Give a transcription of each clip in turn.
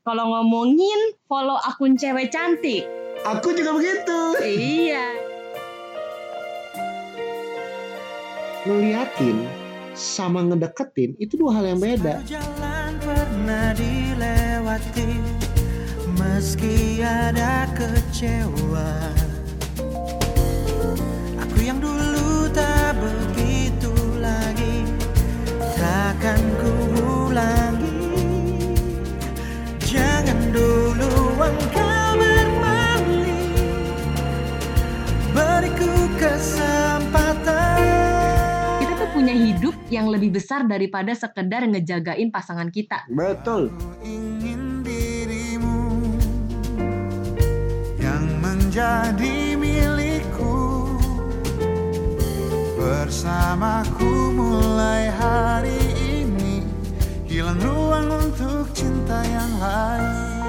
Kalau ngomongin follow akun cewek cantik. Aku juga begitu. Iya. Ngeliatin sama ngedeketin itu dua hal yang beda. Jalan pernah dilewati Meski ada kecewa Aku yang dulu tak begitu lagi Takkan ku Beriku kesempatan Kita tuh punya hidup yang lebih besar daripada sekedar ngejagain pasangan kita. Betul. Ingin dirimu yang menjadi milikku bersamaku mulai hari ini hilang ruang untuk cinta yang lain.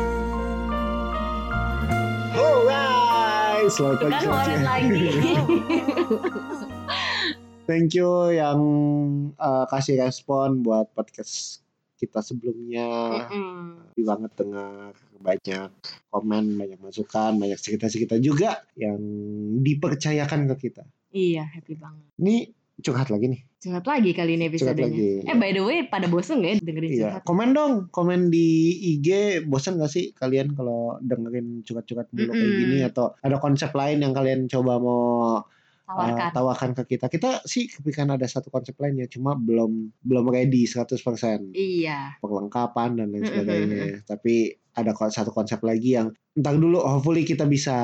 Alright, selamat pagi. kan wallet lagi. Thank you yang uh, kasih respon buat podcast kita sebelumnya. Happy banget dengar banyak komen, banyak masukan, banyak cerita-cerita juga yang dipercayakan ke kita. Iya, happy banget. Ini curhat lagi nih. Curhat lagi kali ini Curhat episodenya. lagi. Eh by the way, pada bosen gak ya dengerin Iya, curhat? komen dong, komen di IG. Bosan gak sih kalian kalau dengerin curhat-curhat dulu kayak Mm-mm. gini atau ada konsep lain yang kalian coba mau uh, Tawarkan. tawarkan ke kita? Kita sih kepikiran ada satu konsep lain ya, cuma belum belum ready 100% Iya. perlengkapan dan lain sebagainya. Tapi ada satu konsep lagi yang entar dulu hopefully kita bisa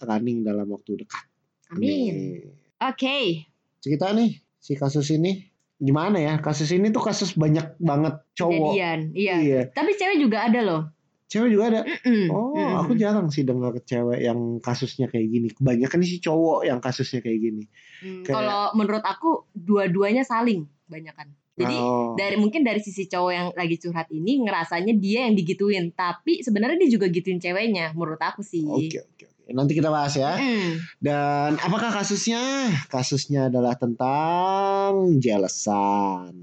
running dalam waktu dekat. Amin. Oke. Cerita nih si kasus ini gimana ya? Kasus ini tuh kasus banyak banget cowok. Kejadian. Iya. Iya. Tapi cewek juga ada loh. Cewek juga ada. Mm-mm. Oh, Mm-mm. aku jarang sih dengar cewek yang kasusnya kayak gini. Kebanyakan sih cowok yang kasusnya kayak gini. Hmm, kayak- Kalau menurut aku dua-duanya saling banyakan. Jadi oh. dari mungkin dari sisi cowok yang lagi curhat ini ngerasanya dia yang digituin, tapi sebenarnya dia juga gituin ceweknya menurut aku sih. Oke, oke, oke. Nanti kita bahas ya. Mm. Dan apakah kasusnya? Kasusnya adalah tentang jelesan.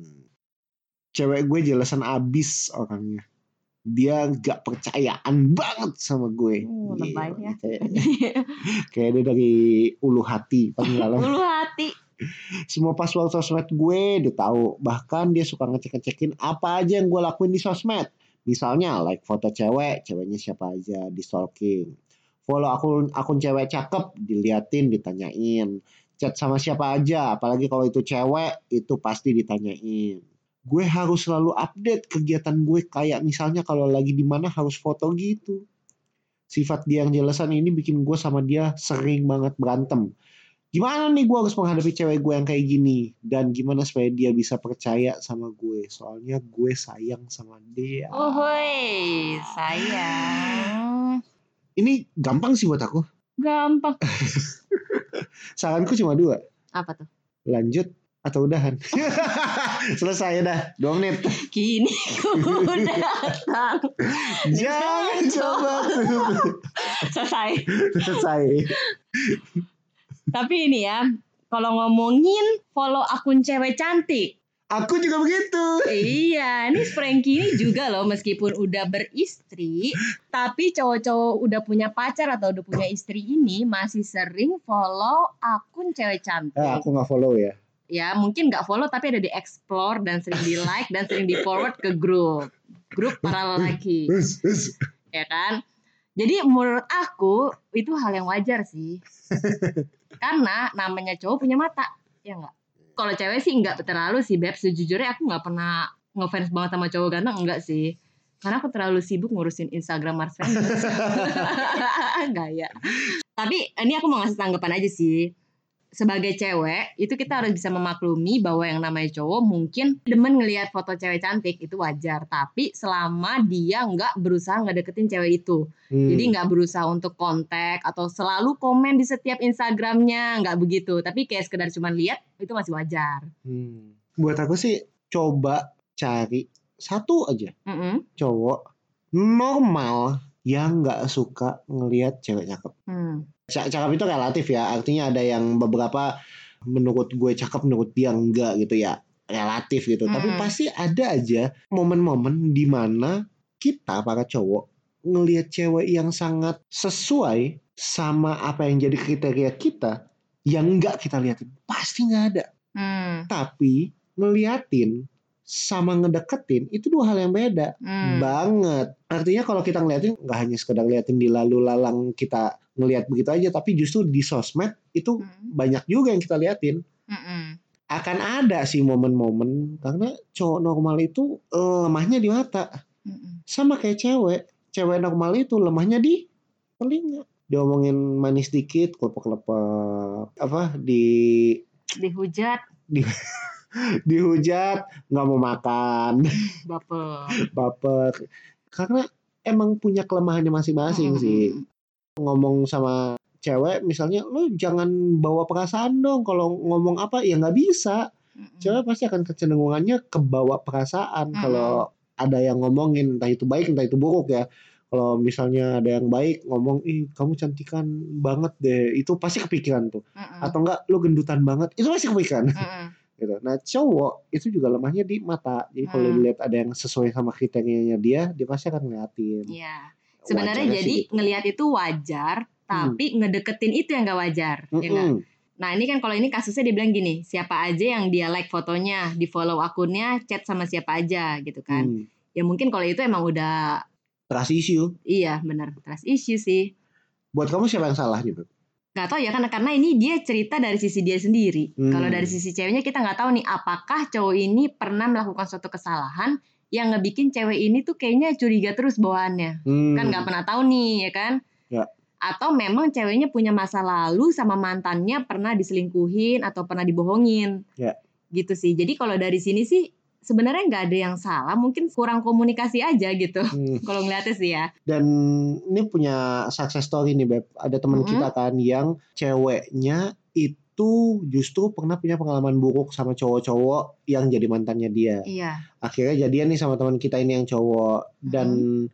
Cewek gue jelesan abis orangnya. Dia gak percayaan banget sama gue. Oh, lebay ya. Kayak, dia dari ulu hati pengalaman. Ulu hati. Semua password sosmed gue dia tahu. Bahkan dia suka ngecek-ngecekin apa aja yang gue lakuin di sosmed. Misalnya like foto cewek, ceweknya siapa aja di stalking. Follow akun akun cewek cakep, diliatin, ditanyain. Chat sama siapa aja, apalagi kalau itu cewek, itu pasti ditanyain. Gue harus selalu update kegiatan gue kayak misalnya kalau lagi di mana harus foto gitu. Sifat dia yang jelasan ini bikin gue sama dia sering banget berantem gimana nih gue harus menghadapi cewek gue yang kayak gini dan gimana supaya dia bisa percaya sama gue soalnya gue sayang sama dia Oh, hoi, sayang. Ini gampang sih buat aku Gampang. saranku cuma dua Apa tuh? lanjut atau udahan selesai dah dua menit Kini ku datang. jangan coba Selesai. selesai Tapi ini ya, kalau ngomongin follow akun cewek cantik. Aku juga begitu iya, ini Frankie ini juga loh meskipun udah beristri, tapi cowok-cowok udah punya pacar atau udah punya istri ini masih sering follow akun cewek cantik. ah, aku nggak follow ya Ya, mungkin nggak follow tapi ada di explore dan sering di like dan sering di forward ke grup. Grup para lelaki, ya kan? Jadi menurut aku itu hal yang wajar sih. Karena namanya cowok punya mata, ya nggak? Kalau cewek sih nggak terlalu sih, Beb. Sejujurnya aku nggak pernah ngefans banget sama cowok ganteng, enggak sih. Karena aku terlalu sibuk ngurusin Instagram Mars. Enggak ya. Tapi ini aku mau ngasih tanggapan aja sih. Sebagai cewek, itu kita harus bisa memaklumi bahwa yang namanya cowok mungkin demen ngelihat foto cewek cantik itu wajar. Tapi selama dia nggak berusaha ngedeketin cewek itu. Hmm. Jadi nggak berusaha untuk kontak atau selalu komen di setiap Instagramnya, nggak begitu. Tapi kayak sekedar cuma lihat itu masih wajar. Hmm. buat aku sih coba cari satu aja Mm-mm. cowok normal yang nggak suka ngelihat cewek cakep. Hmm. Ca- Cakep itu relatif ya, artinya ada yang beberapa menurut gue cakep, menurut dia enggak gitu ya, relatif gitu. Tapi Hmm. pasti ada aja momen-momen di mana kita para cowok ngelihat cewek yang sangat sesuai sama apa yang jadi kriteria kita yang enggak kita liatin pasti nggak ada Hmm. tapi ngeliatin sama ngedeketin itu dua hal yang beda Hmm. banget artinya kalau kita ngeliatin nggak hanya sekedar ngeliatin di lalu lalang kita ngeliat begitu aja tapi justru di sosmed itu Hmm. banyak juga yang kita liatin Mm-mm. akan ada sih momen-momen karena cowok normal itu eh, lemahnya di mata Mm-mm. sama kayak cewek cewek normal itu lemahnya di telinga diomongin manis dikit kelepek-kelepek apa di Dihujat, dihujat nggak mau makan baper. baper karena emang punya kelemahannya masing-masing Mm-mm. sih ngomong sama cewek misalnya lu jangan bawa perasaan dong kalau ngomong apa ya nggak bisa Mm-mm. cewek pasti akan kecenderungannya kebawa perasaan Mm-mm. kalau ada yang ngomongin entah itu baik entah itu buruk ya kalau misalnya ada yang baik ngomong ih kamu cantikan banget deh itu pasti kepikiran tuh Mm-mm. atau enggak lu gendutan banget itu pasti kepikiran Mm-mm. Gitu nah cowok itu juga lemahnya di mata jadi kalau Hmm. dilihat ada yang sesuai sama kriterianya dia dia pasti akan ngeliatin Iya. Sebenarnya Wajarnya jadi gitu. ngelihat itu wajar, tapi ngedeketin itu yang gak wajar, ya nggak? Mm-mm. Nah ini kan kalau ini kasusnya dibilang gini, siapa aja yang dia like fotonya, di follow akunnya, chat sama siapa aja gitu kan? Hmm. Ya mungkin kalau itu emang udah trust issue iya benar trust issue sih. buat kamu siapa yang salah gitu Gak tau ya karena karena ini dia cerita dari sisi dia sendiri. Hmm. Kalau dari sisi ceweknya kita nggak tahu nih apakah cowok ini pernah melakukan suatu kesalahan yang ngebikin cewek ini tuh kayaknya curiga terus bawaannya. Hmm. kan nggak pernah tahu nih ya kan Ya. atau memang ceweknya punya masa lalu sama mantannya pernah diselingkuhin atau pernah dibohongin Ya. gitu sih jadi kalau dari sini sih sebenarnya nggak ada yang salah mungkin kurang komunikasi aja gitu Hmm. kalau ngeliatnya sih ya. Dan ini punya success story nih beb. Ada teman Mm-mm. kita kan yang ceweknya itu justru pernah punya pengalaman buruk sama cowok-cowok yang jadi mantannya dia. Iya. Akhirnya jadian nih sama teman kita ini yang cowok. Dan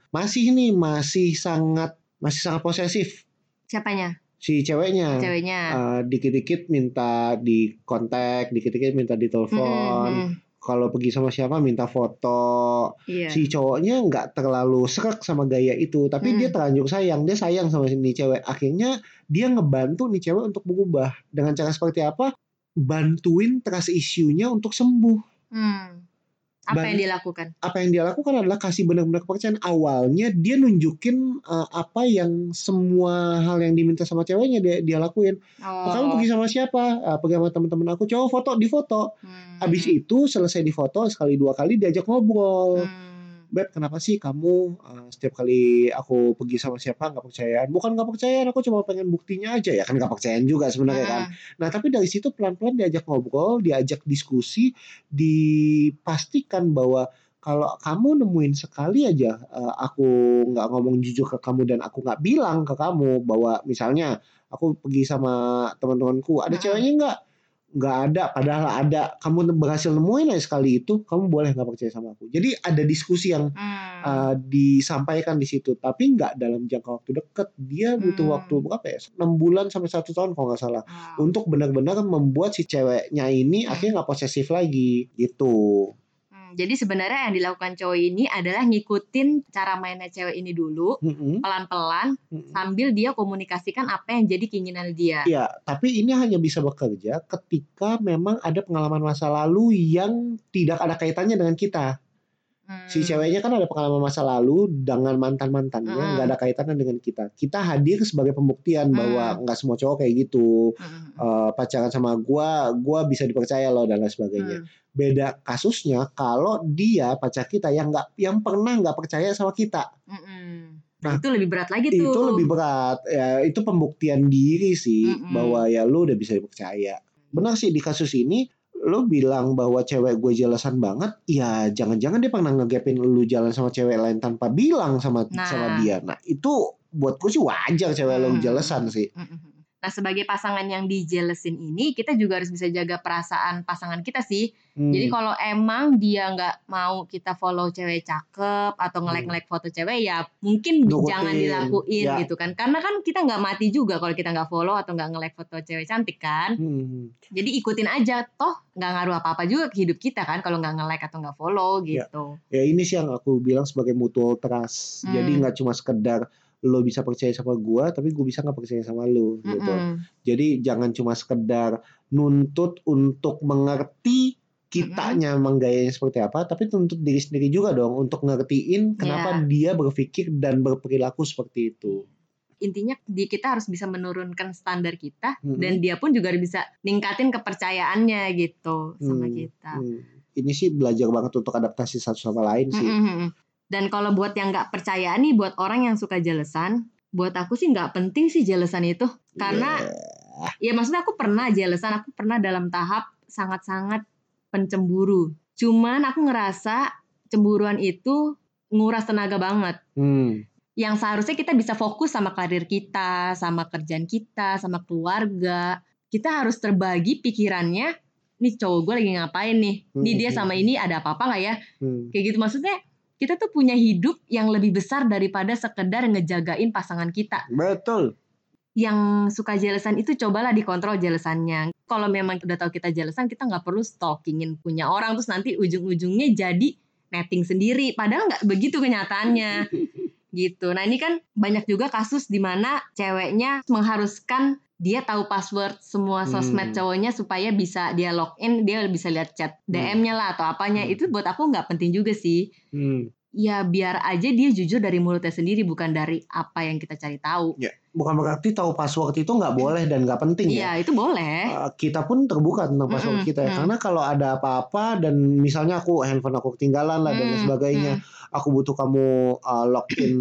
masih nih masih sangat masih sangat posesif. Siapanya? Si ceweknya. Ceweknya. Eh, dikit-dikit minta di kontak dikit-dikit minta ditelepon Mm-mm, kalau pergi sama siapa minta foto. Iya. Si cowoknya nggak terlalu serak sama gaya itu tapi Hmm. dia terlanjur sayang. Dia sayang sama si cewek. Akhirnya dia ngebantu nih cewek untuk berubah. Dengan cara seperti apa? Bantuin trust issue-nya untuk sembuh. Hmm. Apa Ban- yang dilakukan apa yang dia lakukan adalah kasih benar-benar kepercayaan. Awalnya dia nunjukin uh, apa yang semua hal yang diminta sama ceweknya dia dia lakuin. Oh. Kamu pergi sama siapa? Uh, pergi sama teman-teman aku. Cowok foto di foto. Hmm. Abis itu selesai di foto sekali dua kali diajak ngobrol. Hmm. Beb kenapa sih kamu uh, setiap kali aku pergi sama siapa nggak percayaan bukan nggak percayaan aku cuma pengen buktinya aja ya kan nggak percayaan juga sebenarnya kan Hmm. nah tapi dari situ pelan-pelan diajak ngobrol diajak diskusi dipastikan bahwa kalau kamu nemuin sekali aja uh, aku nggak ngomong jujur ke kamu dan aku nggak bilang ke kamu bahwa misalnya aku pergi sama teman-temanku ada Mm-mm. ceweknya nggak nggak ada padahal ada kamu berhasil nemuin aja sekali itu kamu boleh nggak percaya sama aku jadi ada diskusi yang Hmm. uh, disampaikan di situ tapi nggak dalam jangka waktu dekat dia butuh Hmm. waktu berapa ya enam bulan sampai satu tahun kalau nggak salah Wow. untuk benar-benar membuat si ceweknya ini Hmm. akhirnya nggak posesif lagi gitu Hmm, jadi sebenarnya yang dilakukan cowok ini adalah ngikutin cara mainnya cewek ini dulu, Mm-mm, pelan-pelan, mm-mm. sambil dia komunikasikan apa yang jadi keinginan dia. Ya, tapi ini hanya bisa bekerja ketika memang ada pengalaman masa lalu yang tidak ada kaitannya dengan kita. Hmm. Si ceweknya kan ada pengalaman masa lalu dengan mantan-mantannya, Mm. nggak ada kaitannya dengan kita. Kita hadir sebagai pembuktian Mm. bahwa nggak semua cowok kayak gitu. Hmm. Eh, pacaran sama gua, gua bisa dipercaya loh dan lain sebagainya. Hmm. Beda kasusnya kalau dia pacar kita yang nggak, yang pernah nggak percaya sama kita. Hmm. Nah, itu lebih berat lagi tuh. Itu lebih berat. Ya, itu pembuktian diri sih Mm-mm. bahwa ya lu udah bisa dipercaya. Benar sih di kasus ini lu bilang bahwa cewek gue jelasan banget, ya jangan-jangan dia pernah ngegapin lu jalan sama cewek lain tanpa bilang sama Nah. sama dia. Nah, itu buat gue sih wajar cewek Hmm. jelasan sih. Hmm. Nah, sebagai pasangan yang dijelesin ini, kita juga harus bisa jaga perasaan pasangan kita sih. Hmm. Jadi kalau emang dia nggak mau kita follow cewek cakep atau nge-like-like foto cewek, ya mungkin Nurutin. jangan dilakuin Ya. gitu kan. Karena kan kita nggak mati juga kalau kita nggak follow atau nggak nge-like foto cewek cantik kan. Hmm. Jadi ikutin aja, toh nggak ngaruh apa-apa juga ke hidup kita kan kalau nggak nge-like atau nggak follow Ya. gitu. ya ini sih yang aku bilang sebagai mutual trust. Hmm. Jadi nggak cuma sekedar lo bisa percaya sama gua, tapi gue bisa nggak percaya sama lo gitu. Mm-mm. Jadi jangan cuma sekedar nuntut untuk mengerti kitanya emang gayanya seperti apa, tapi tuntut diri sendiri juga dong untuk ngertiin kenapa dia berpikir dan berperilaku seperti itu. Intinya di kita harus bisa menurunkan standar kita Mm-mm. dan dia pun juga bisa ningkatin kepercayaannya gitu sama Hmm. kita. Hmm. Ini sih belajar banget untuk adaptasi satu sama lain sih. Mm-mm. Dan kalau buat yang nggak percaya nih, buat orang yang suka jelesan, buat aku sih nggak penting sih jelesan itu. Karena ya maksudnya aku pernah jelesan, aku pernah dalam tahap sangat-sangat pencemburu. Cuman aku ngerasa cemburuan itu nguras tenaga banget. Hmm. Yang seharusnya kita bisa fokus sama karir kita, sama kerjaan kita, sama keluarga. Kita harus terbagi pikirannya. Nih cowok gue lagi ngapain nih? Nih dia sama ini ada apa-apa nggak ya? Hmm. Kayak gitu maksudnya kita tuh punya hidup yang lebih besar daripada sekedar ngejagain pasangan kita. Betul. Yang suka jelesan itu cobalah dikontrol jelesannya. Kalau memang udah tahu kita jelesan, kita nggak perlu stalkingin punya orang terus nanti ujung-ujungnya jadi netting sendiri. Padahal nggak begitu kenyataannya. gitu. Nah ini kan banyak juga kasus di mana ceweknya mengharuskan dia tahu password semua Hmm. sosmed cowoknya supaya bisa dia login, dia bisa lihat chat DM-nya lah atau apanya. Hmm. Itu buat aku nggak penting juga sih. Hmm. Ya biar aja dia jujur dari mulutnya sendiri bukan dari apa yang kita cari tahu. Bukan berarti tahu password itu nggak boleh dan nggak penting ya. Iya itu boleh. Uh, kita pun terbuka tentang password Mm-mm, kita ya. mm. Karena kalau ada apa-apa dan misalnya aku handphone aku ketinggalan lah dan lain Hmm, sebagainya, aku butuh kamu uh, login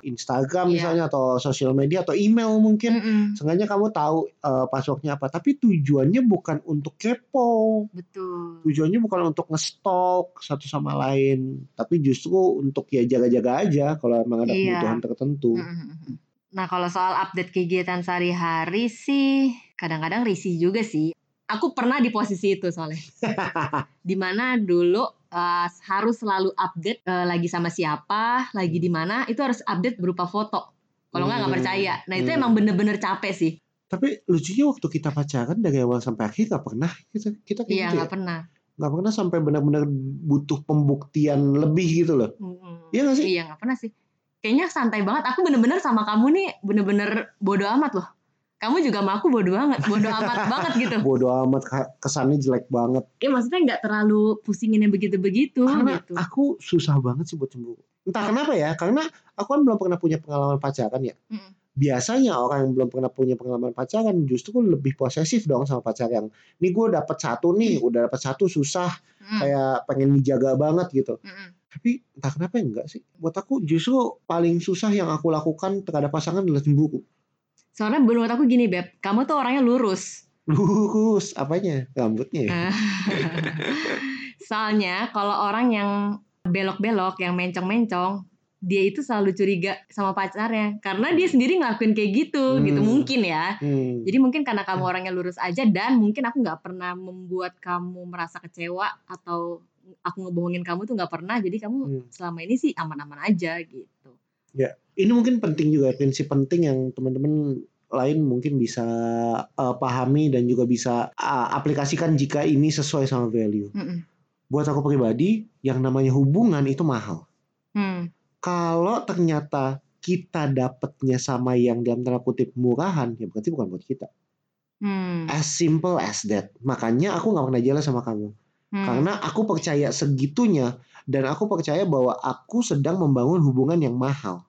Instagram Iya. misalnya atau sosial media atau email mungkin. Mm-mm, Sengaja kamu tahu uh, passwordnya apa, tapi tujuannya bukan untuk kepo, betul. tujuannya bukan untuk ngestok satu sama lain, tapi justru untuk ya jaga-jaga aja kalau emang ada Iya. kebutuhan tertentu. Mm-mm. Nah kalau soal update kegiatan sehari-hari sih kadang-kadang risih juga sih. Aku pernah di posisi itu soalnya. Di mana dulu uh, harus selalu update uh, lagi sama siapa, lagi di mana, itu harus update berupa foto. Kalau nggak nggak Hmm, percaya. Nah itu hmm. emang bener-bener capek sih. Tapi lucunya waktu kita pacaran dari awal sampai akhir nggak pernah kita kita kayak Iya gitu nggak ya. pernah. Nggak pernah sampai benar-benar butuh pembuktian lebih gitu loh. Mm-mm. Iya nggak sih? Iya nggak pernah sih. Kayaknya santai banget. Aku bener-bener sama kamu nih bener-bener bodo amat loh. Kamu juga sama aku bodo banget, bodo amat banget gitu. Bodoh amat kesannya jelek banget. Ya maksudnya nggak terlalu pusingin yang begitu-begitu Karena gitu. aku susah banget sih buat cemburu. Entah kenapa ya, karena aku kan belum pernah punya pengalaman pacaran ya. Mm-mm. Biasanya orang yang belum pernah punya pengalaman pacaran justru lebih posesif dong sama pacar yang ini gue dapet satu nih, udah dapet satu susah, Mm. kayak pengen dijaga banget gitu. Mm-mm. Tapi entah kenapa ya enggak sih. Buat aku justru paling susah yang aku lakukan terhadap pasangan adalah cemburu. Soalnya menurut aku gini Beb, kamu tuh orangnya lurus. Lurus apanya? Rambutnya ya? Soalnya kalau orang yang belok-belok, yang mencong-mencong, dia itu selalu curiga sama pacarnya karena dia sendiri ngelakuin kayak gitu Hmm. gitu mungkin ya. Hmm. Jadi mungkin karena kamu orangnya lurus aja dan mungkin aku nggak pernah membuat kamu merasa kecewa atau aku ngebohongin kamu tuh nggak pernah. Jadi kamu Hmm. selama ini sih aman-aman aja gitu. Ini mungkin penting juga prinsip penting yang teman-teman lain mungkin bisa uh, pahami dan juga bisa uh, aplikasikan jika ini sesuai sama value. Mm-mm. Buat aku pribadi, yang namanya hubungan itu mahal. Hmm. Kalau ternyata kita dapetnya sama yang dalam tanda kutip murahan, ya berarti bukan buat kita. Hmm. As simple as that. Makanya aku nggak pernah jelas sama kamu. Hmm. Karena aku percaya segitunya dan aku percaya bahwa aku sedang membangun hubungan yang mahal.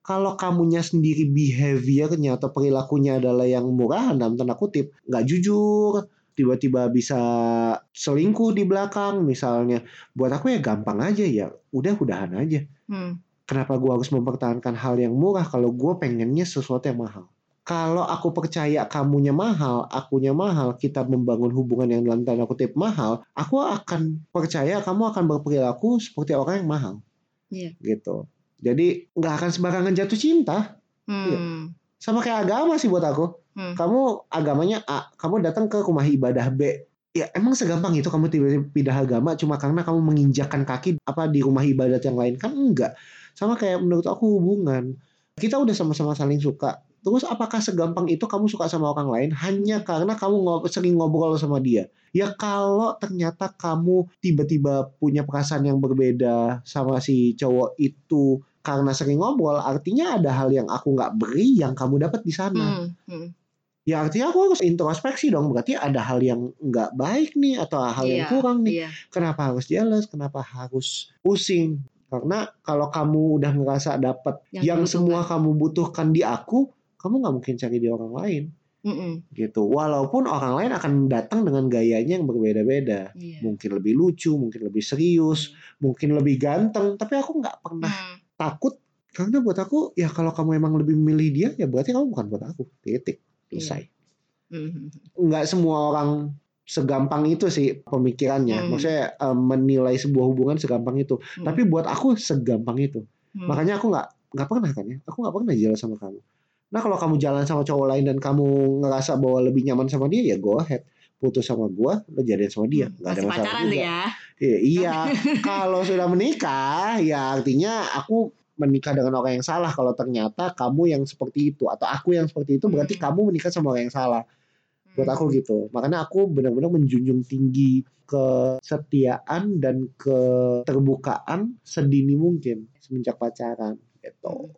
Kalau kamunya sendiri behaviornya atau perilakunya adalah yang murahan dalam tanda kutip, nggak jujur, tiba-tiba bisa selingkuh di belakang misalnya, buat aku ya gampang aja ya, udah udahan aja. Hmm. Kenapa gua harus mempertahankan hal yang murah kalau gue pengennya sesuatu yang mahal? Kalau aku percaya kamunya mahal, akunya mahal, kita membangun hubungan yang dalam tanda kutip mahal, aku akan percaya kamu akan berperilaku seperti orang yang mahal. Iya. Gitu. Jadi nggak akan sembarangan jatuh cinta. Hmm. Sama kayak agama sih buat aku. Hmm. Kamu agamanya A, kamu datang ke rumah ibadah B. Ya emang segampang itu kamu tiba-tiba pindah agama cuma karena kamu menginjakkan kaki apa di rumah ibadat yang lain kan enggak. Sama kayak menurut aku hubungan. Kita udah sama-sama saling suka. Terus apakah segampang itu kamu suka sama orang lain hanya karena kamu ngob- sering ngobrol sama dia? Ya kalau ternyata kamu tiba-tiba punya perasaan yang berbeda sama si cowok itu karena sering ngobrol, artinya ada hal yang aku nggak beri yang kamu dapat di sana. Hmm, hmm. Ya artinya aku harus introspeksi dong. Berarti ada hal yang nggak baik nih atau hal yang Iya, kurang nih. Iya. Kenapa harus jealous? Kenapa harus pusing? Karena kalau kamu udah ngerasa dapat Yang yang, semua kamu butuhkan di aku, kamu nggak mungkin cari di orang lain Mm-mm. gitu. Walaupun orang lain akan datang dengan gayanya yang berbeda-beda. Iya. Mungkin lebih lucu, mungkin lebih serius, mungkin lebih ganteng. Tapi aku nggak pernah Hmm. Takut karena buat aku ya kalau kamu emang lebih memilih dia ya berarti kamu bukan buat aku. Titik. Iya. Selesai. Hmm. nggak semua orang segampang itu sih pemikirannya. Hmm. Maksudnya eh, menilai sebuah hubungan segampang itu. Hmm. Tapi buat aku segampang itu. Hmm. Makanya aku nggak nggak pernah kan ya. Aku nggak pernah jalan sama kamu. Nah kalau kamu jalan sama cowok lain dan kamu ngerasa bahwa lebih nyaman sama dia ya go ahead. Putus sama gua, lo jadian sama dia. Hmm, Nggak ada masalah pacaran juga. ya. Iya, iya. kalau sudah menikah ya artinya aku menikah dengan orang yang salah kalau ternyata kamu yang seperti itu atau aku yang seperti itu berarti Hmm. kamu menikah sama orang yang salah buat Hmm. aku gitu. Makanya aku benar-benar menjunjung tinggi kesetiaan dan keterbukaan sedini mungkin semenjak pacaran gitu.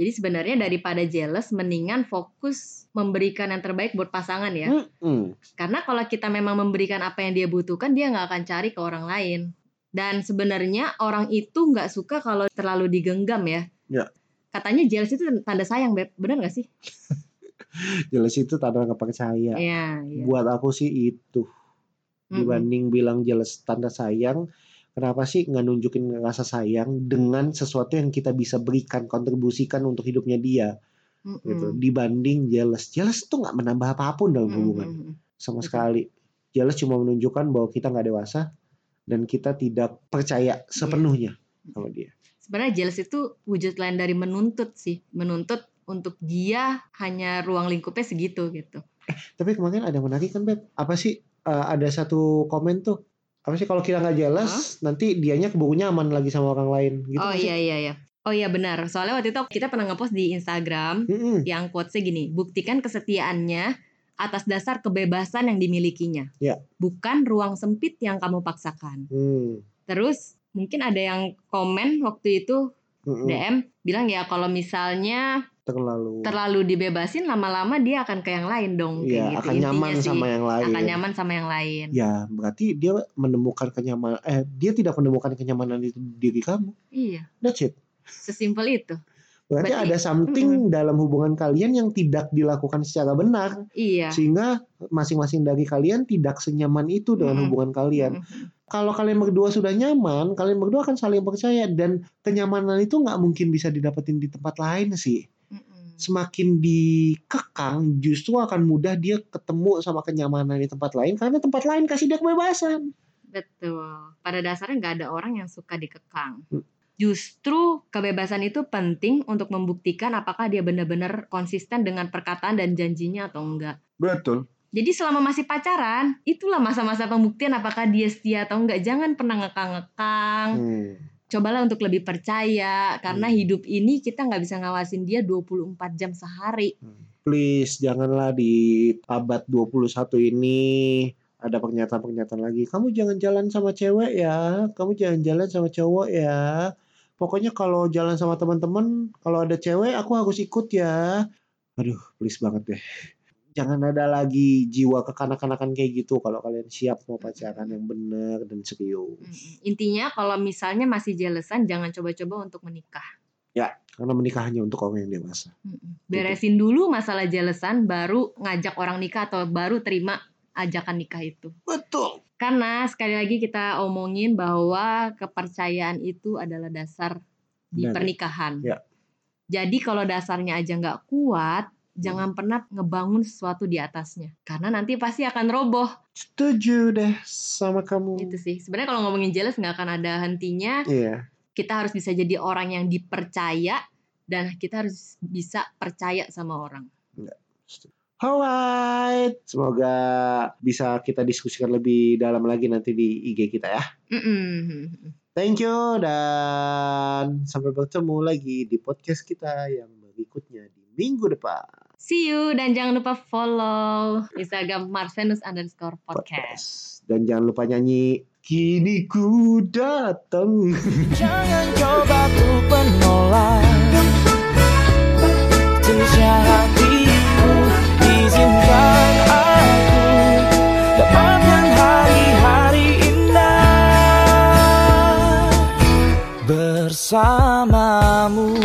Jadi sebenarnya daripada jealous, mendingan fokus memberikan yang terbaik buat pasangan ya. Mm-mm. Karena kalau kita memang memberikan apa yang dia butuhkan, dia nggak akan cari ke orang lain. Dan sebenarnya orang itu nggak suka kalau terlalu digenggam ya. Ya. Katanya jealous itu tanda sayang, Beb. Bener nggak sih? Jelas itu tanda nggak percaya. Iya, iya. Buat aku sih itu dibanding bilang jelas tanda sayang. Kenapa sih nggak nunjukin rasa sayang dengan sesuatu yang kita bisa berikan, kontribusikan untuk hidupnya dia Mm-mm. gitu. Dibanding jealous, jealous itu nggak menambah apa pun dalam hubungan. Mm-mm. sama Betul. sekali. Jealous cuma menunjukkan bahwa kita nggak dewasa dan kita tidak percaya sepenuhnya sama dia. Sebenarnya jealous itu wujud lain dari menuntut sih. Menuntut untuk dia hanya ruang lingkupnya segitu gitu. Tapi kemarin ada menarik kan Beb? Apa sih eh, ada satu komen tuh? Apa sih kalau kita nggak jealous nanti dianya keburu nyaman lagi sama orang lain gitu oh iya iya iya. Oh iya benar. Soalnya waktu itu kita pernah ngepost di Instagram Mm-mm. yang quotesnya gini, buktikan kesetiaannya atas dasar kebebasan yang dimilikinya, Ya. bukan ruang sempit yang kamu paksakan. Hmm. Terus mungkin ada yang komen waktu itu Mm-mm. DM bilang ya kalau misalnya Terlalu. terlalu dibebasin lama-lama dia akan ke yang lain dong Iya, kayak gitu akan nyaman sih. sama yang lain. akan nyaman sama yang lain. Ya, berarti dia menemukan kenyamanan eh dia tidak menemukan kenyamanan itu di diri kamu. Iya, That's it. sesimpel itu. Berarti, Berarti- ada something dalam hubungan kalian yang tidak dilakukan secara benar. Iya. sehingga masing-masing dari kalian tidak senyaman itu dengan Mm-mm. hubungan kalian. Mm-mm. Kalau kalian berdua sudah nyaman, kalian berdua akan saling percaya dan kenyamanan itu nggak mungkin bisa didapetin di tempat lain sih. Semakin dikekang, justru akan mudah dia ketemu sama kenyamanan di tempat lain karena tempat lain kasih dia kebebasan. Betul. Pada dasarnya nggak ada orang yang suka dikekang. Hmm. Justru kebebasan itu penting untuk membuktikan apakah dia benar-benar konsisten dengan perkataan dan janjinya atau enggak. Betul. Jadi selama masih pacaran, itulah masa-masa pembuktian apakah dia setia atau enggak. Jangan pernah ngekang-ngekang. Hmm. Cobalah untuk lebih percaya karena Hmm. hidup ini kita nggak bisa ngawasin dia 24 jam sehari. Please janganlah di abad 21 ini ada pernyataan-pernyataan lagi. Kamu jangan jalan sama cewek ya. Kamu jangan jalan sama cowok ya. Pokoknya kalau jalan sama teman-teman, kalau ada cewek aku harus ikut ya. Aduh, please banget deh. Jangan ada lagi jiwa kekanak-kanakan kayak gitu kalau kalian siap mau pacaran yang benar dan serius. Intinya kalau misalnya masih jealousan jangan coba-coba untuk menikah. Karena menikah hanya untuk orang yang dewasa. Mm-mm. Beresin dulu masalah jealousan baru ngajak orang nikah atau baru terima ajakan nikah itu. Betul. Karena sekali lagi kita omongin bahwa kepercayaan itu adalah dasar di Benar. pernikahan. Ya. Jadi kalau dasarnya aja nggak kuat, jangan pernah ngebangun sesuatu di atasnya. Karena nanti pasti akan roboh. Setuju deh sama kamu. Itu sih. Sebenarnya kalau ngomongin jealous nggak akan ada hentinya. Iya. Kita harus bisa jadi orang yang dipercaya dan kita harus bisa percaya sama orang. Alright, semoga bisa kita diskusikan lebih dalam lagi nanti di IG kita ya. Mm-mm. Thank you dan sampai bertemu lagi di podcast kita yang berikutnya di minggu depan. See you dan jangan lupa follow Instagram Marvenus underscore podcast. Podcast. Dan jangan lupa nyanyi Kini ku datang. Jangan coba tuh menolak Terusnya hatiku Izinkan aku Dapatkan hari-hari indah Bersamamu